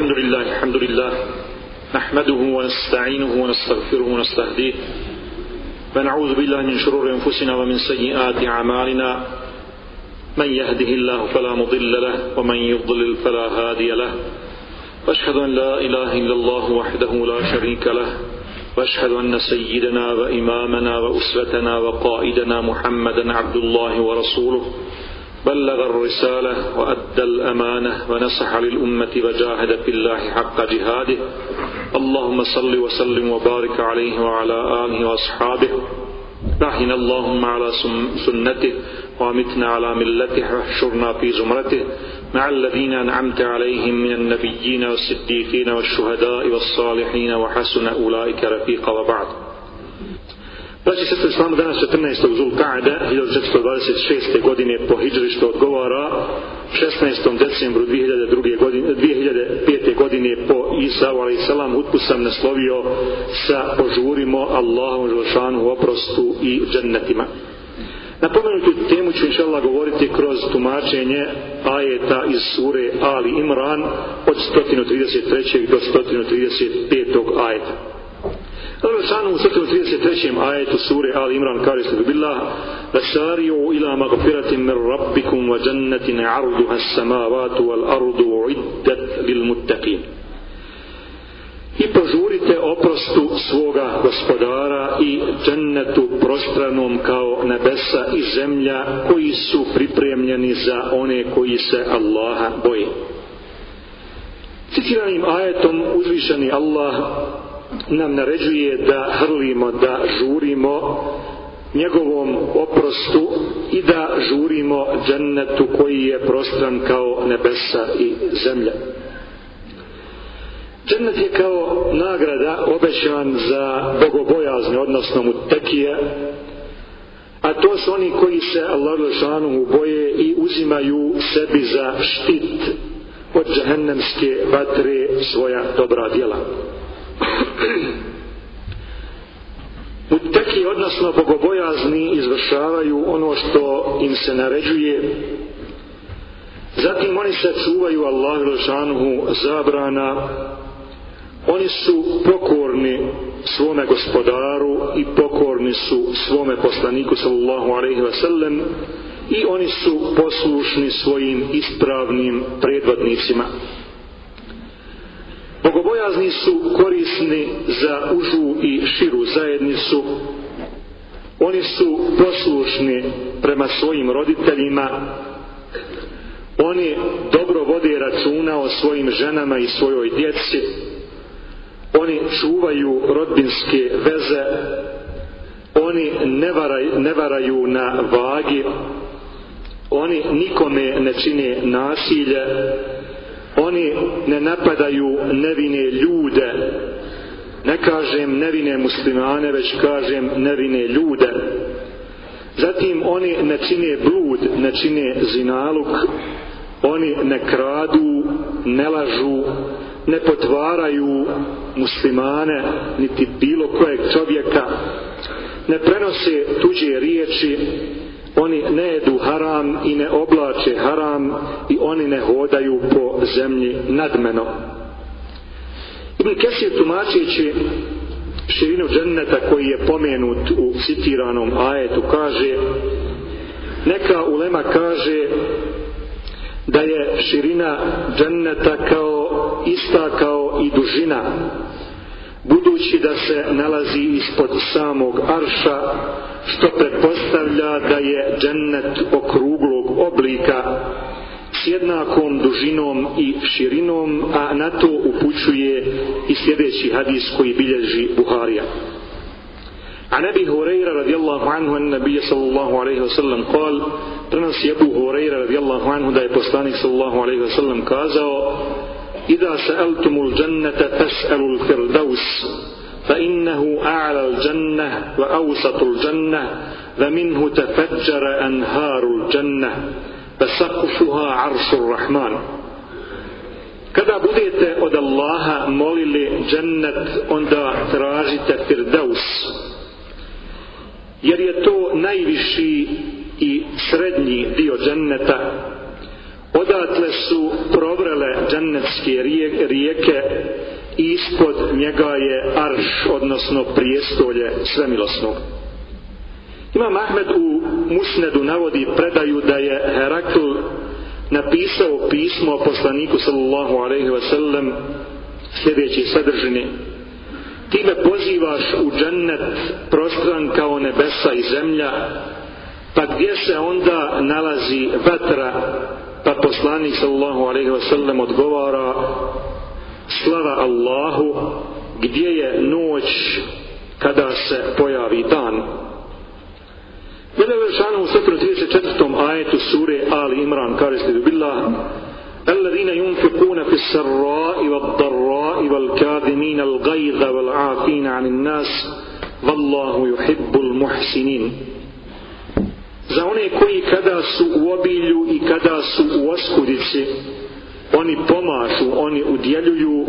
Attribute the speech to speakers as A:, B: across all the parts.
A: الحمد لله الحمد لله نحمده ونستعينه ونستغفره ونستهديه ونعوذ بالله من شرور أنفسنا ومن سيئات أعمالنا من يهده الله فلا مضل له ومن يضلل فلا هادي له وأشهد أن لا إله إلا الله وحده لا شريك له وأشهد أن سيدنا وإمامنا وأسرتنا وقائدنا محمدا عبد الله ورسوله بلغ الرسالة وأدى الأمانة ونصح للأمة وجاهد في الله حق جهاده اللهم صل وسلم وبارك عليه وعلى آله وأصحابه رحنا اللهم على سنته وامتنا على ملته واحشرنا في زمرته مع الذين أنعمت عليهم من النبيين والصديقين والشهداء والصالحين وحسن أولئك رفيق وبعد Braći sestri Islama danas 14. Zulkaada 1426. godine po Hidžri što odgovara 16. decembru 2002. godine, 2005. godine po Isavu alaih salam utku sam naslovio sa požurimo Allahom želšanu oprostu i džennetima. Na pomenutu temu ću inšala govoriti kroz tumačenje ajeta iz sure Ali Imran od 133. do 135. ajeta. Allah ono šanu u 133. ajetu sure Ali Imran kaže se bilah Vašariju ila magfiratim mir rabbikum wa jannatin arduha samavatu wal ardu uiddat lil muttaqin i požurite oprostu svoga gospodara i džennetu prostranom kao nebesa i zemlja koji su pripremljeni za one koji se Allaha boje. Citiranim ajetom uzvišeni Allah nam naređuje da hrlimo, da žurimo njegovom oprostu i da žurimo džennetu koji je prostran kao nebesa i zemlja. Džennet je kao nagrada obećan za bogobojazne, odnosno mu tekije, a to su oni koji se Allah boje i uzimaju sebi za štit od džahennemske vatre svoja dobra djela. djela. Teki, odnosno bogobojazni, izvršavaju ono što im se naređuje. Zatim oni se čuvaju Allah ilšanuhu zabrana. Oni su pokorni svome gospodaru i pokorni su svome poslaniku sallallahu alaihi wa sallam i oni su poslušni svojim ispravnim predvodnicima. Bogobojazni su korisni za užu i širu zajednicu. Oni su poslušni prema svojim roditeljima. Oni dobro vode računa o svojim ženama i svojoj djeci. Oni čuvaju rodbinske veze. Oni ne varaju, ne varaju na vagi. Oni nikome ne čine nasilje. Oni oni ne napadaju nevine ljude ne kažem nevine muslimane već kažem nevine ljude zatim oni ne čine blud ne čine zinaluk oni ne kradu ne lažu ne potvaraju muslimane niti bilo kojeg čovjeka ne prenose tuđe riječi Oni ne jedu haram i ne oblače haram i oni ne hodaju po zemlji nadmeno. Ibn Kesir tumačići širinu dženneta koji je pomenut u citiranom ajetu kaže neka ulema kaže da je širina dženneta kao ista kao i dužina budući da se nalazi ispod samog arša što pretpostavlja da je džennet okruglog oblika s jednakom dužinom i širinom, a na to upućuje i sljedeći hadis koji bilježi Buharija. A nebi Hureyra radijallahu anhu en nebije sallallahu alaihi wasallam kal, prenosi Ebu Hureyra radijallahu anhu da je poslanik sallallahu alaihi wasallam kazao, Ida se eltumul džennete tes elul firdaus, فإنه أعلى الجنة وأوسط الجنة ومنه تفجر أنهار الجنة فسقفها عرش الرحمن Kada budete od Allaha molili džennet, onda tražite firdaus, jer je to najviši i srednji dio dženneta, odatle su provrele džennetske rijeke, rijeke i ispod njega je arš, odnosno prijestolje svemilosnog. Imam Ahmed u Musnedu navodi predaju da je Herakl napisao pismo poslaniku sallallahu alaihi wasallam sljedeći sadržini ti me pozivaš u džennet prostran kao nebesa i zemlja pa gdje se onda nalazi vatra pa poslanik sallallahu alaihi wasallam odgovara slava Allahu gdje je noć kada se pojavi dan. Jedan je šan u 134. ajetu sure Ali Imran, kaže se bi bila Alladina yunfikuna fi sarra'i wa dharra'i wal kadimina al gajza wal afina anin nas vallahu yuhibbul muhsinin za one koji kada su u obilju i kada su u oskudici oni pomažu, oni udjeljuju,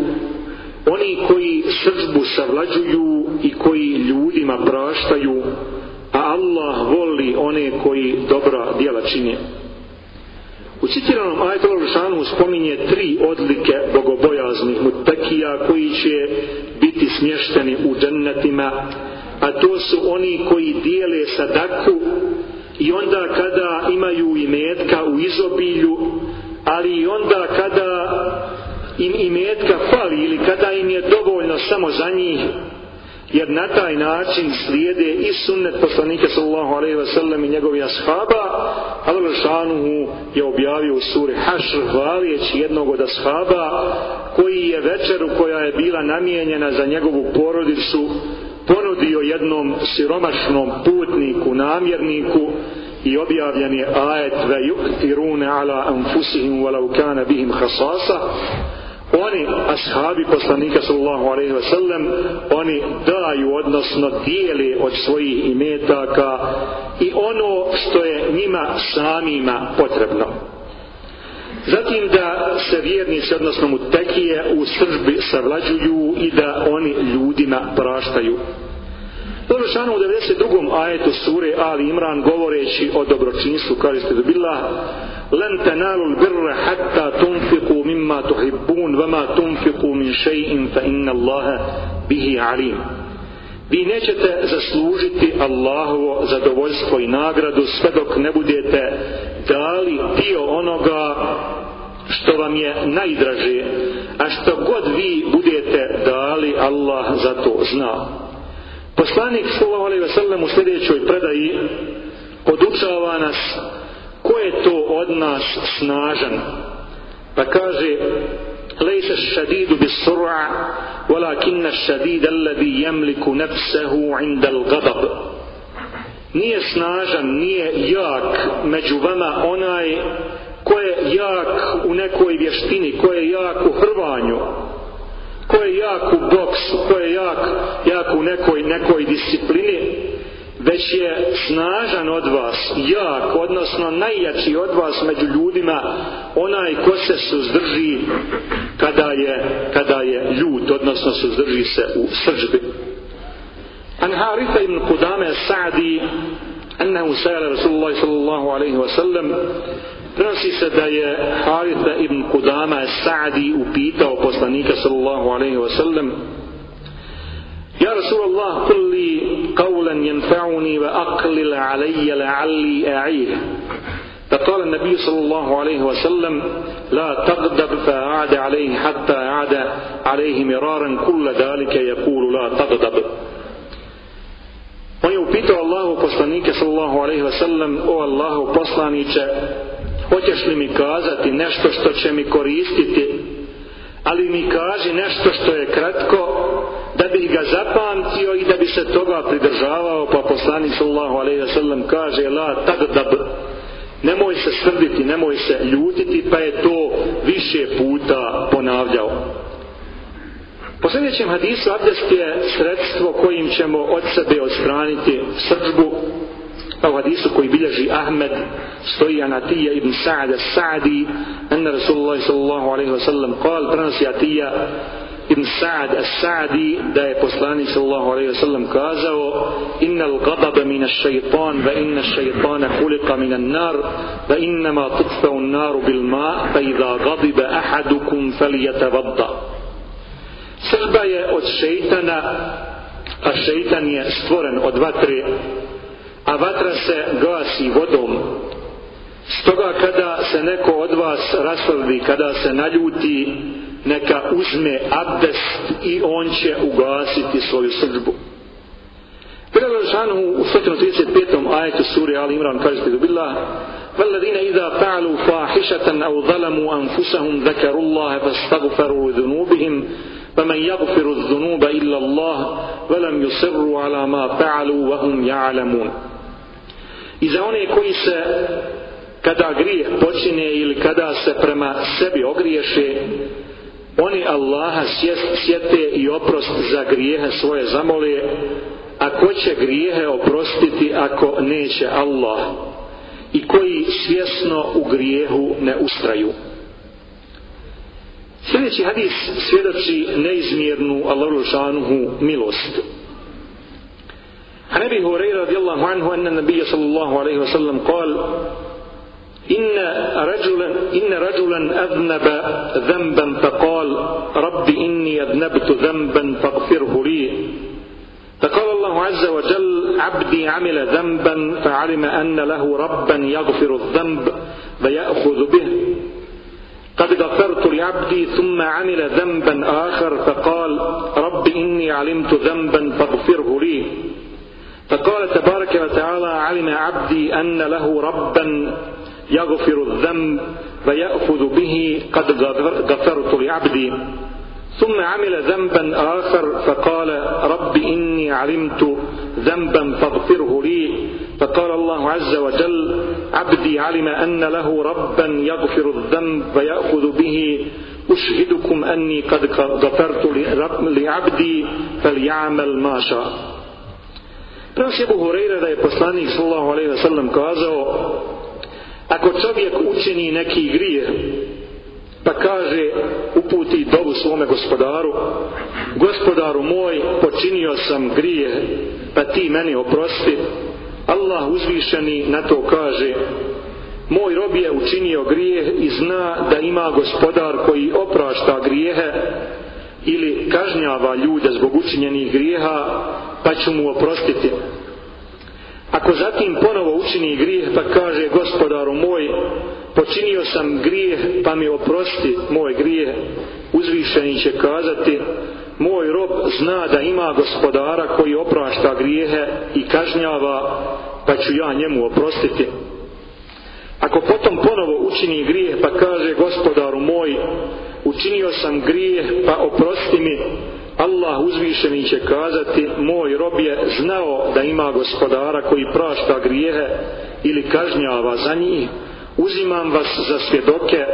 A: oni koji srđbu savlađuju i koji ljudima praštaju, a Allah voli one koji dobra djela činje. U citiranom ajtelu Rušanu spominje tri odlike bogobojaznih mutakija koji će biti smješteni u džennetima, a to su oni koji dijele sadaku i onda kada imaju imetka u izobilju ali i onda kada im imetka fali ili kada im je dovoljno samo za njih jer na taj način slijede i sunnet poslanike sallallahu alaihi wa sallam i njegovi ashaba Al-Rushanuhu je objavio u suri Hašr hvalijeći jednog od ashaba koji je večeru koja je bila namijenjena za njegovu porodicu ponudio jednom siromašnom putniku, namjerniku i objavljen je ajet ve yuktirune ala anfusihim walau kana bihim khasasa oni ashabi poslanika sallallahu alejhi ve sellem oni daju odnosno dijele od svojih imetaka i ono što je njima samima potrebno Zatim da se vjernici, odnosno mu tekije, u sržbi savlađuju i da oni ljudima praštaju. Završano u 92. ajetu sure Ali Imran govoreći o dobročinstvu kaže ste dobila Len tenalu birra hatta tunfiku mimma tuhibbun vama tunfiku min šeji'in fa inna Allahe bihi alim Vi nećete zaslužiti Allahovo zadovoljstvo i nagradu sve dok ne budete dali dio onoga što vam je najdraže a što god vi budete dali Allah za to znao Poslanik sallallahu alejhi ve sellem u sljedećoj predaji podučava nas ko je to od nas snažan. Pa kaže: "Laysa ash-shadidu bis-sur'a, walakin ash-shadid alladhi yamliku nafsahu 'inda al-ghadab." Nije snažan, nije jak među vama onaj ko je jak u nekoj vještini, ko je jak u hrvanju, ko je jak u i disciplini, već je snažan od vas, jak, odnosno najjači od vas među ljudima, onaj ko se suzdrži kada je, kada je ljud, odnosno suzdrži se u srđbi. An Harita ibn Kudame Sa'di, ennehu sajale Rasulullah sallallahu alaihi wa sallam, prenosi se da je Harita ibn Kudame Sa'di upitao poslanika sallallahu alaihi wa sallam, Ja Rasulallah kulli kaulan jenfa'uni ve aklil alaija la'alli a'ih. Da kala Nabiju sallallahu alaihi wa sallam La tagdab fa a'ade alaihi hatta a'ade alaihi miraran kulla dalike yakulu la tagdab. On je upitao Allahu poslanike sallallahu alaihi wa sallam O Allahu poslaniće Hoćeš li mi kazati nešto što će mi koristiti Ali mi kaži nešto što je kratko ga zapamtio i da bi se toga pridržavao, pa poslani sallahu alaihi wa sallam kaže, la tagdab, nemoj se srditi, nemoj se ljutiti, pa je to više puta ponavljao. Po sljedećem hadisu abdest je sredstvo kojim ćemo od sebe odstraniti srđbu, pa u hadisu koji bilježi Ahmed stoji Anatija ibn Sa'da Sa'di, enne Rasulullah sallahu alaihi wa sallam, kal prenosi Atija, Ibn Sa'd As-Sa'di da je poslanik sallallahu alejhi ve sellem kazao innal ghadaba min ash-shaytan wa inna ash-shaytana khuliqa min an-nar wa inna ma tutfa'u an-nar bil ma' fa idha ghadiba ahadukum falyatawadda Selba je od šeitana a šeitan je stvoren od vatre a vatra se gasi vodom Stoga kada se neko od vas rasrdi, kada se naljuti, neka uzme abdest i on će ugasiti svoju srđbu. Prelažanu u 135. ajetu suri Ali Imran kaže tebi billah Valladina iza fa'alu fahišatan au zalamu anfusahum zakarullaha fastagfaru i dunubihim فَمَنْ يَغْفِرُ الظُّنُوبَ إِلَّا اللَّهِ وَلَمْ يُسِرُّ عَلَى مَا فَعَلُوا وَهُمْ يَعْلَمُونَ I za one koji se kada grijeh počine ili kada se prema sebi ogriješe oni Allaha sjete i oprost za grijehe svoje zamolije, a ko će grijehe oprostiti ako neće Allah i koji svjesno u grijehu ne ustraju. Sljedeći hadis svjedoči neizmjernu Allahu šanuhu milost. A nebi Hureyra radijallahu anhu anna nabija sallallahu alaihi wa sallam kal إن رجلا إن رجلا أذنب ذنبا فقال رب إني أذنبت ذنبا فاغفره لي فقال الله عز وجل عبدي عمل ذنبا فعلم أن له ربا يغفر الذنب فيأخذ به قد غفرت لعبدي ثم عمل ذنبا آخر فقال رب إني علمت ذنبا فاغفره لي فقال تبارك وتعالى علم عبدي أن له ربا يغفر الذنب فيأخذ به قد غفرت لعبدي ثم عمل ذنبا آخر فقال رب إني علمت ذنبا فاغفره لي فقال الله عز وجل عبدي علم أن له ربا يغفر الذنب فيأخذ به أشهدكم أني قد غفرت لعبدي فليعمل ما شاء Prenosi Abu Hureyre da je poslanik sallahu alaihi wa sallam kazao Ako čovjek učini neki grije, pa kaže uputi dovu svome gospodaru, gospodaru moj počinio sam grije, pa ti meni oprosti, Allah uzvišeni na to kaže, moj rob je učinio grijeh i zna da ima gospodar koji oprašta grijehe ili kažnjava ljude zbog učinjenih grijeha, pa ću mu oprostiti. Ako zatim ponovo učini grijeh, pa kaže gospodaru moj, počinio sam grijeh, pa mi oprosti moj grijeh, uzvišeni će kazati, moj rob zna da ima gospodara koji oprašta grijehe i kažnjava, pa ću ja njemu oprostiti. Ako potom ponovo učini grijeh, pa kaže gospodaru moj, učinio sam grijeh, pa oprosti mi, Allah uzvišeni će kazati moj rob je znao da ima gospodara koji prašta grijehe ili kažnjava za njih uzimam vas za svjedoke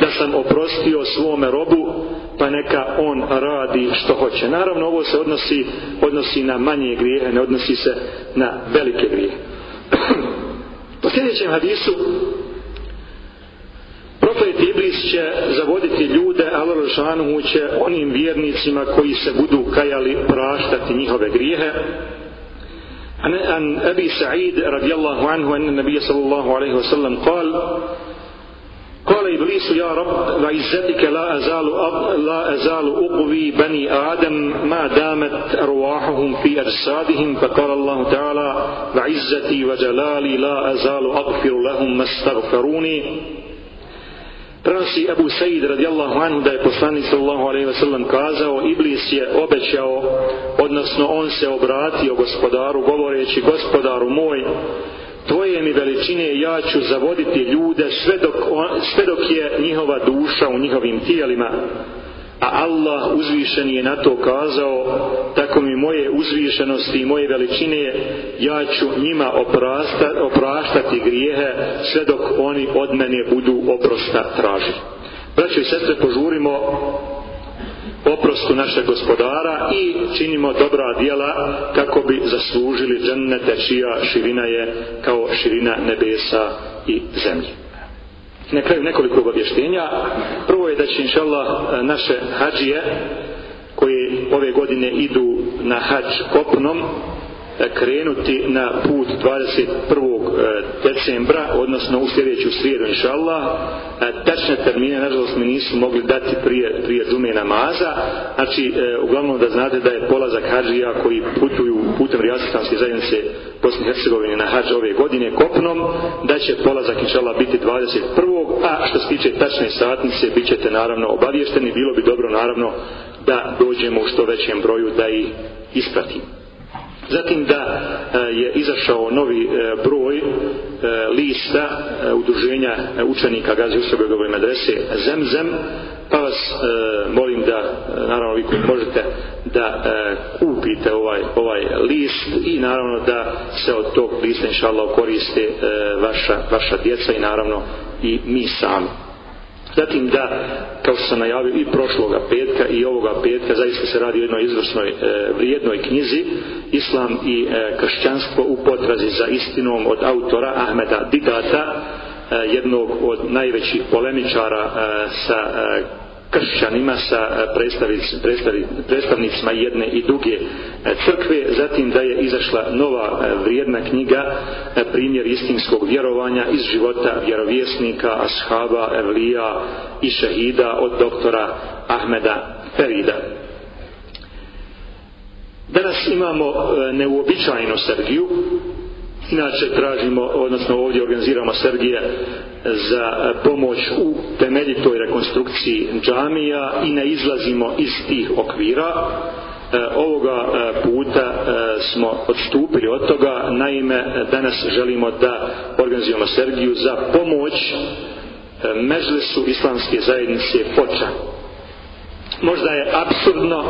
A: da sam oprostio svome robu pa neka on radi što hoće naravno ovo se odnosi, odnosi na manje grijehe ne odnosi se na velike grijehe po sljedećem hadisu Proklet Iblis će zavoditi ljude, Allah Žanuhu će onim vjernicima koji se budu kajali praštati njihove grijehe. عن عن أبي سعيد رضي الله عنه أن النبي صلى الله عليه وسلم قال قال إبليس يا رب بعزتك لا أزال لا أزال أقوي بني آدم ما دامت أرواحهم في أجسادهم فقال الله تعالى بعزتي وجلالي لا أزال أغفر لهم ما استغفروني Prenosi Ebu Said radijallahu anhu da je poslanik sallallahu alaihi ve sellem kazao Iblis je obećao, odnosno on se obratio gospodaru govoreći gospodaru moj Tvoje mi veličine ja ću zavoditi ljude sve dok, on, sve dok je njihova duša u njihovim tijelima a Allah uzvišen je na to kazao, tako mi moje uzvišenosti i moje veličine, ja ću njima oprašta, opraštati grijehe sve dok oni od mene budu oprosta traži. Braćo i sestre, požurimo oprostu našeg gospodara i činimo dobra dijela kako bi zaslužili džennete čija širina je kao širina nebesa i zemlje na kraju nekoliko obavještenja. Prvo je da će inšallah naše hađije koji ove godine idu na hađ kopnom E, krenuti na put 21. E, decembra, odnosno u sljedeću srijedu, inša Allah. E, tečne termine, nažalost, mi nisu mogli dati prije, prije džume namaza. Znači, uglavnom da znate da je polazak hađija koji putuju putem Rijasitanske zajednice Bosne Hercegovine na hađa ove godine kopnom, da će polazak, inša Allah, biti 21. A što se tiče tečne satnice, bit ćete, naravno, obavješteni. Bilo bi dobro, naravno, da dođemo u što većem broju da ih ispratimo zatim da e, je izašao novi e, broj e, lista udruženja učenika Gazi Usobjegove medrese Zemzem, pa vas molim da, naravno vi koji možete da kupite ovaj, ovaj list i naravno da se od tog lista inša Allah koriste vaša, vaša djeca i naravno i mi sami. Zatim da, kao što sam najavio i prošloga petka i ovoga petka, zaista se radi o jednoj izvrsnoj e, vrijednoj knjizi, Islam i e, kršćanstvo u potrazi za istinom od autora Ahmeda Didata, e, jednog od najvećih polemičara e, sa e, kršćanima sa e, predstavnicima jedne i druge e, crkve, zatim da je izašla nova e, vrijedna knjiga, primjer istinskog vjerovanja iz života vjerovjesnika, ashaba, evlija i šehida od doktora Ahmeda Ferida. Danas imamo neuobičajnu Sergiju, Inače tražimo, odnosno ovdje organiziramo Sergija za e, pomoć u temeljitoj rekonstrukciji džamija i ne izlazimo iz tih okvira. E, ovoga e, puta e, smo odstupili od toga, naime danas želimo da organizujemo Sergiju za pomoć e, mežlesu islamske zajednice Poča. Možda je absurdno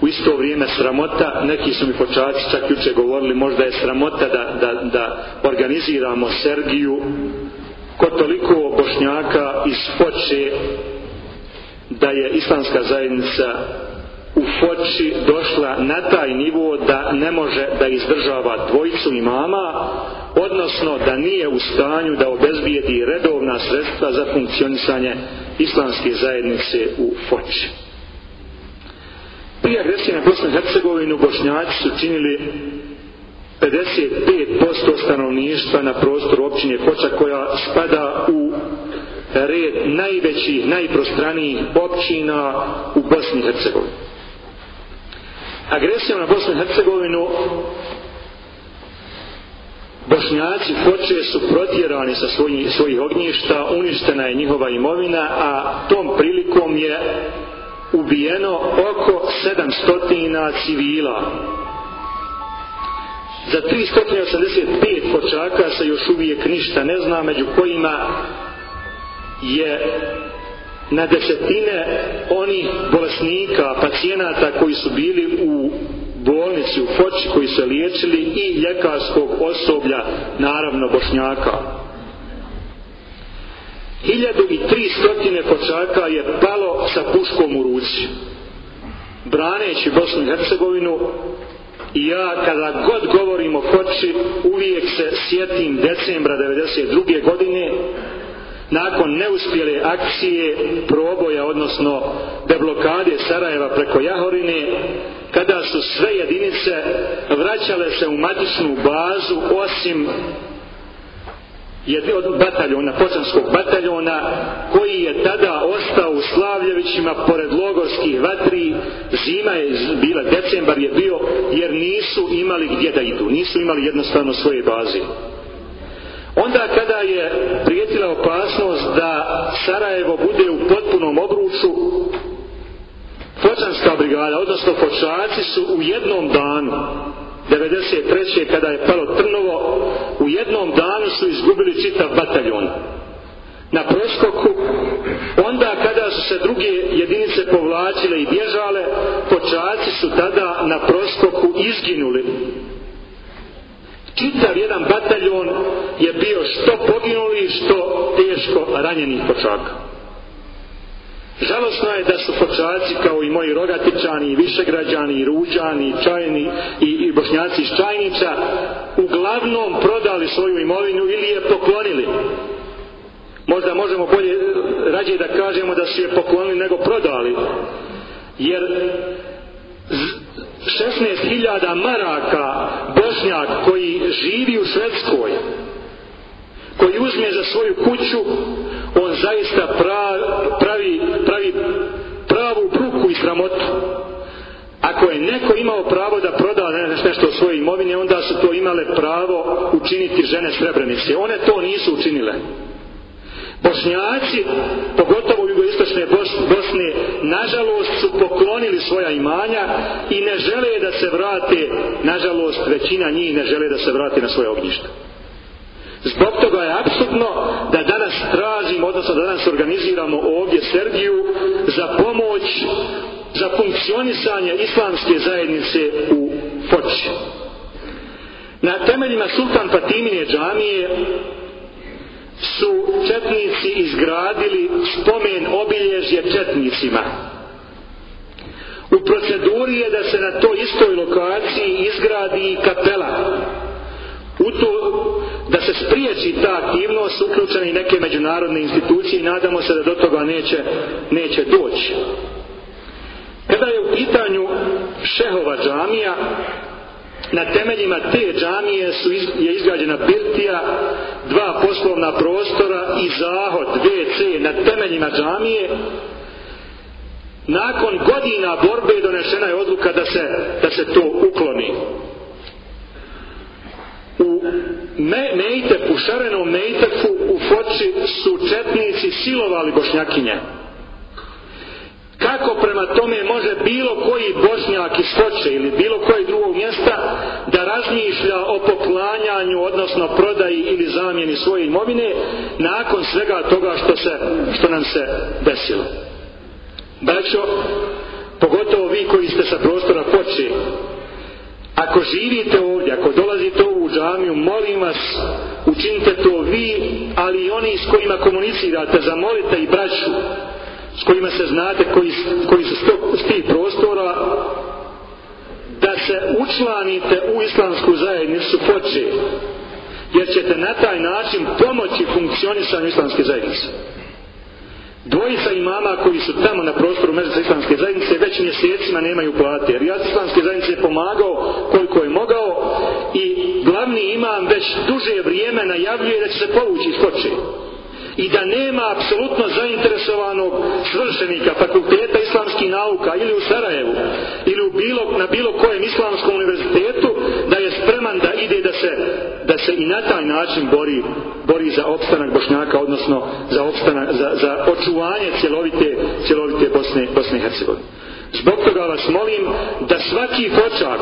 A: u isto vrijeme sramota, neki su mi počači čak juče govorili, možda je sramota da, da, da organiziramo Sergiju kod toliko bošnjaka iz Foče da je islamska zajednica u Foči došla na taj nivo da ne može da izdržava dvojicu imama, odnosno da nije u stanju da obezbijedi redovna sredstva za funkcionisanje islamske zajednice u Foči. Prije agresije na Bosnu i Hercegovinu Bošnjaci su činili 55% stanovništva na prostoru općine Koča koja spada u red najvećih, najprostranijih općina u Bosni i Hercegovini. Agresijom na Bosnu i Hercegovinu Bošnjaci Koče su protjerani sa svojih, svojih ognjišta, uništena je njihova imovina, a tom prilikom je ubijeno oko 700 civila. Za 385 počaka se još uvijek ništa ne zna, među kojima je na desetine onih bolesnika, pacijenata koji su bili u bolnici u Foči koji su liječili i ljekarskog osoblja, naravno bošnjaka. 1300 kočaka je palo sa puškom u ruci. Braneći Bosnu i Hercegovinu, ja kada god govorim o koči, uvijek se sjetim decembra 1992. godine, nakon neuspjele akcije proboja, odnosno deblokade Sarajeva preko Jahorine, kada su sve jedinice vraćale se u matičnu bazu osim je od bataljona, počanskog bataljona, koji je tada ostao u Slavljevićima pored Logorskih vatri, zima je bila, decembar je bio, jer nisu imali gdje da idu, nisu imali jednostavno svoje bazi. Onda kada je prijetila opasnost da Sarajevo bude u potpunom obruču, Fočanska brigada, odnosno Fočaci su u jednom danu 93. kada je palo Trnovo, u jednom danu su izgubili čitav bataljon. Na preskoku, onda kada su se druge jedinice povlačile i bježale, počaci su tada na proskoku izginuli. Čitav jedan bataljon je bio što poginuli, što teško ranjenih počaka. Žalosno je da su počaci kao i moji rogatičani, i višegrađani, i ruđani, i čajni, i, i bošnjaci iz čajnica, uglavnom prodali svoju imovinju ili je poklonili. Možda možemo bolje rađe da kažemo da su je poklonili nego prodali. Jer 16.000 maraka bošnjak koji živi u Švedskoj, koji uzme za svoju kuću, on zaista pravi sramot. Ako je neko imao pravo da proda nešto o svoje imovine, onda su to imale pravo učiniti žene srebrenice. One to nisu učinile. Bošnjaci, pogotovo u jugoistočne Bosne, nažalost su poklonili svoja imanja i ne žele da se vrate, nažalost većina njih ne žele da se vrate na svoje ognjište. Zbog toga je apsurdno da danas tražimo, odnosno da danas organiziramo ovdje Srbiju za pomoć za funkcionisanje islamske zajednice u Foči. Na temeljima Sultan Fatimine džamije su četnici izgradili spomen obilježje četnicima. U proceduri je da se na toj istoj lokaciji izgradi i kapela. U to, da se spriječi ta aktivnost uključene i neke međunarodne institucije i nadamo se da do toga neće, neće doći. Kada je u pitanju Šehova džamija, na temeljima te džamije su iz, je izgrađena birtija, dva poslovna prostora i zahod, WC, na temeljima džamije. Nakon godina borbe je donešena je odluka da se, da se to ukloni. U me, Mejtepu, šarenom Mejtepu, u Foči su četnici silovali bošnjakinje. Hvala kako prema tome može bilo koji bošnjak iz Foče ili bilo koji drugog mjesta da razmišlja o poklanjanju, odnosno prodaji ili zamjeni svoje imovine nakon svega toga što, se, što nam se desilo. Braćo, pogotovo vi koji ste sa prostora Foče, ako živite ovdje, ako dolazite u džamiju, molim vas, učinite to vi, ali i oni s kojima komunicirate, zamolite i braću, s kojima se znate koji, koji su s tih prostora da se učlanite u islamsku zajednicu poče jer ćete na taj način pomoći funkcionisanju islamske zajednice dvojica imama koji su tamo na prostoru mezeca islamske zajednice već mjesecima nemaju plate jer ja islamske zajednice je pomagao koliko je mogao i glavni imam već duže vrijeme najavljuje da će se povući iz počeja i da nema apsolutno zainteresovanog svršenika fakulteta islamskih nauka ili u Sarajevu ili u bilo, na bilo kojem islamskom univerzitetu da je spreman da ide da se, da se i na taj način bori, bori za opstanak Bošnjaka odnosno za, opstanak, za, za očuvanje cjelovite, cjelovite Bosne, Bosne i Hercegovine. Zbog toga vas molim da svaki kočak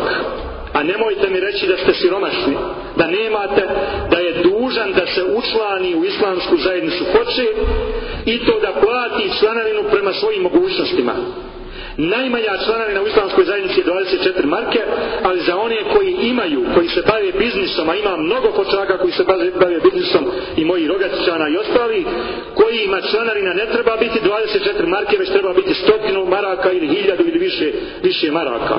A: A nemojte mi reći da ste siromašni, da nemate, da je dužan da se učlani u islamsku zajednicu hoće i to da plati članarinu prema svojim mogućnostima. Najmanja članarina u islamskoj zajednici je 24 marke, ali za one koji imaju, koji se bave biznisom, a ima mnogo kočaka koji se bave, bave biznisom i moji rogacićana i ostali, koji ima članarina ne treba biti 24 marke, već treba biti stotinu maraka ili hiljadu ili više, više maraka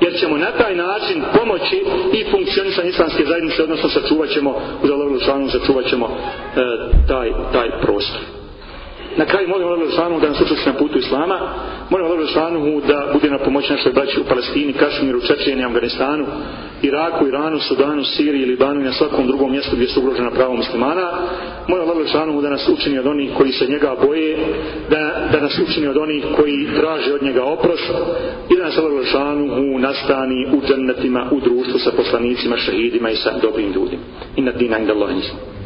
A: jer ćemo na taj način pomoći i funkcionisanje islamske zajednice, odnosno sačuvat ćemo, u zalogu članu, sačuvat ćemo e, taj, taj prostor. Na kraju molim Allahu Subhanahu da nas učvrsti na putu islama. Molim Allahu Subhanahu da bude na pomoć našoj braći u Palestini, Kašmiru, Čečeni, Afganistanu, Iraku, Iranu, Sudanu, Siriji, Libanu i na svakom drugom mjestu gdje su ugrožena prava muslimana. Moja Allah lešanu da nas učini od onih koji se njega boje, da, da nas učini od onih koji traže od njega oprost i da nas Allah lešanu u nastani, u džennetima, u društvu sa poslanicima, šehidima i sa dobrim ljudima. Inna dina inda Allah nisam.